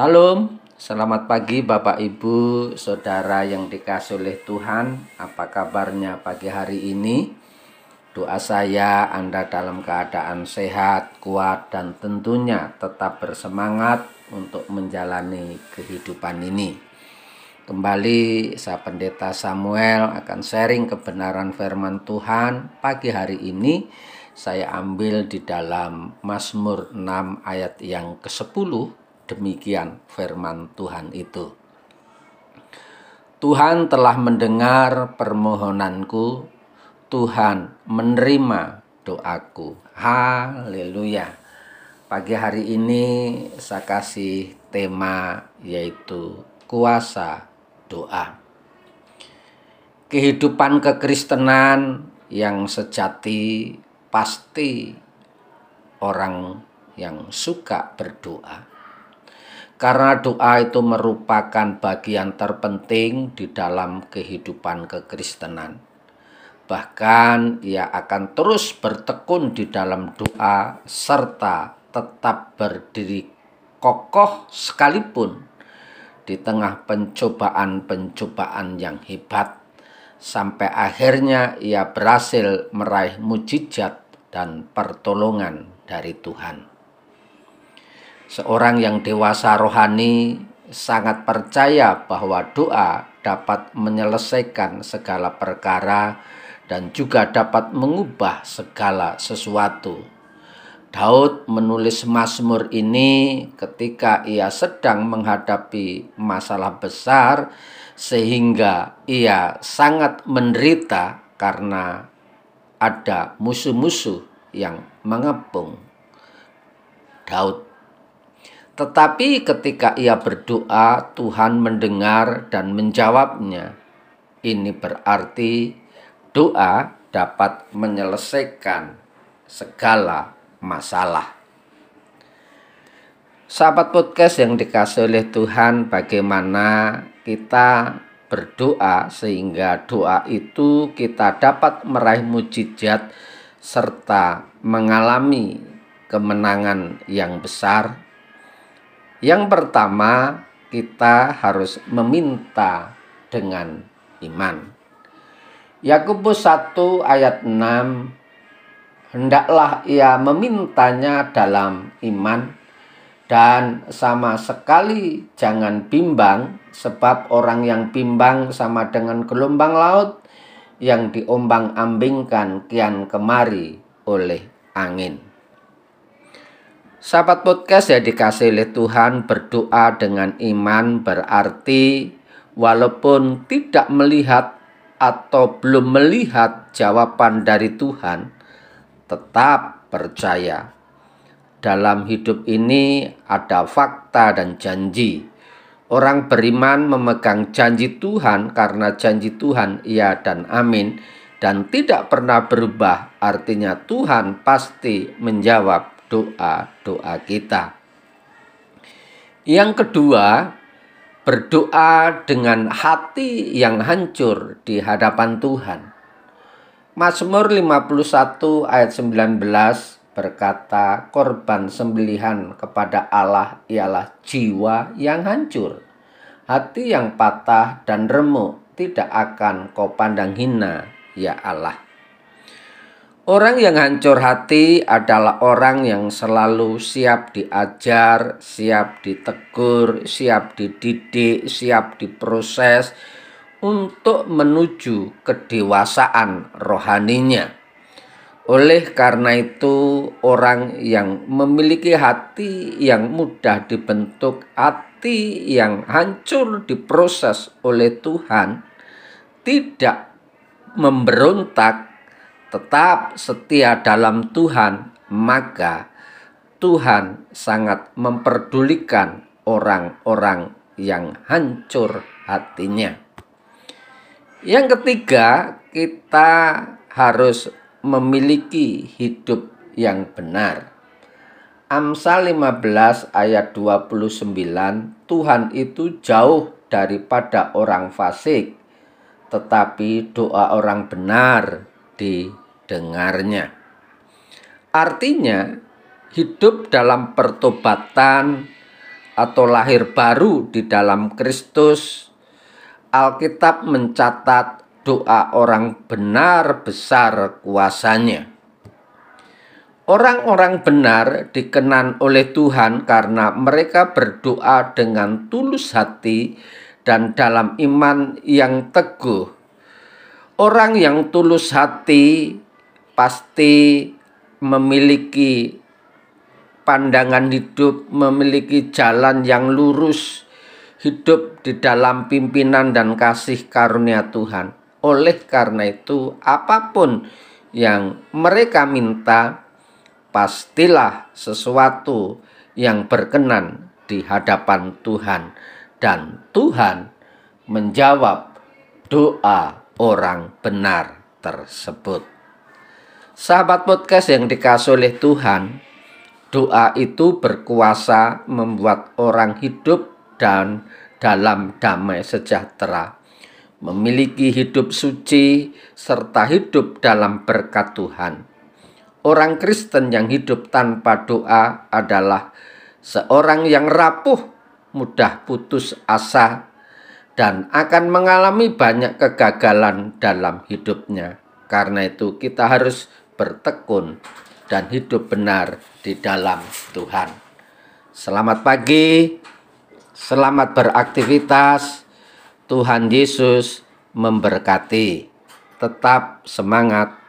Salam, selamat pagi Bapak Ibu, Saudara yang dikasih oleh Tuhan. Apa kabarnya pagi hari ini? Doa saya Anda dalam keadaan sehat, kuat, dan tentunya tetap bersemangat untuk menjalani kehidupan ini. Kembali saya Pendeta Samuel akan sharing kebenaran firman Tuhan pagi hari ini saya ambil di dalam Mazmur 6 ayat yang ke-10 Demikian firman Tuhan itu. Tuhan telah mendengar permohonanku, Tuhan menerima doaku. Haleluya. Pagi hari ini saya kasih tema yaitu kuasa doa. Kehidupan kekristenan yang sejati pasti orang yang suka berdoa karena doa itu merupakan bagian terpenting di dalam kehidupan kekristenan. Bahkan ia akan terus bertekun di dalam doa serta tetap berdiri kokoh sekalipun di tengah pencobaan-pencobaan yang hebat sampai akhirnya ia berhasil meraih mujizat dan pertolongan dari Tuhan. Seorang yang dewasa rohani sangat percaya bahwa doa dapat menyelesaikan segala perkara dan juga dapat mengubah segala sesuatu. Daud menulis Mazmur ini ketika ia sedang menghadapi masalah besar sehingga ia sangat menderita karena ada musuh-musuh yang mengepung Daud tetapi ketika ia berdoa, Tuhan mendengar dan menjawabnya. Ini berarti doa dapat menyelesaikan segala masalah. Sahabat podcast yang dikasih oleh Tuhan, bagaimana kita berdoa sehingga doa itu kita dapat meraih mujizat serta mengalami kemenangan yang besar yang pertama, kita harus meminta dengan iman. Yakobus 1 ayat 6 Hendaklah ia memintanya dalam iman dan sama sekali jangan bimbang sebab orang yang bimbang sama dengan gelombang laut yang diombang-ambingkan kian kemari oleh angin. Sahabat podcast ya dikasih oleh Tuhan berdoa dengan iman berarti walaupun tidak melihat atau belum melihat jawaban dari Tuhan tetap percaya. Dalam hidup ini ada fakta dan janji. Orang beriman memegang janji Tuhan karena janji Tuhan ya dan amin dan tidak pernah berubah artinya Tuhan pasti menjawab doa-doa kita. Yang kedua, berdoa dengan hati yang hancur di hadapan Tuhan. Mazmur 51 ayat 19 berkata, korban sembelihan kepada Allah ialah jiwa yang hancur. Hati yang patah dan remuk tidak akan kau pandang hina, ya Allah. Orang yang hancur hati adalah orang yang selalu siap diajar, siap ditegur, siap dididik, siap diproses untuk menuju kedewasaan rohaninya. Oleh karena itu, orang yang memiliki hati yang mudah dibentuk, hati yang hancur diproses oleh Tuhan, tidak memberontak tetap setia dalam Tuhan, maka Tuhan sangat memperdulikan orang-orang yang hancur hatinya. Yang ketiga, kita harus memiliki hidup yang benar. Amsal 15 ayat 29, Tuhan itu jauh daripada orang fasik, tetapi doa orang benar didengarnya. Artinya, hidup dalam pertobatan atau lahir baru di dalam Kristus, Alkitab mencatat doa orang benar besar kuasanya. Orang-orang benar dikenan oleh Tuhan karena mereka berdoa dengan tulus hati dan dalam iman yang teguh. Orang yang tulus hati pasti memiliki pandangan hidup, memiliki jalan yang lurus, hidup di dalam pimpinan dan kasih karunia Tuhan. Oleh karena itu, apa pun yang mereka minta, pastilah sesuatu yang berkenan di hadapan Tuhan, dan Tuhan menjawab doa orang benar tersebut. Sahabat podcast yang dikasih oleh Tuhan, Doa itu berkuasa membuat orang hidup dan dalam damai sejahtera, memiliki hidup suci, serta hidup dalam berkat Tuhan. Orang Kristen yang hidup tanpa doa adalah seorang yang rapuh, mudah putus asa, dan akan mengalami banyak kegagalan dalam hidupnya. Karena itu, kita harus bertekun dan hidup benar di dalam Tuhan. Selamat pagi, selamat beraktivitas. Tuhan Yesus memberkati. Tetap semangat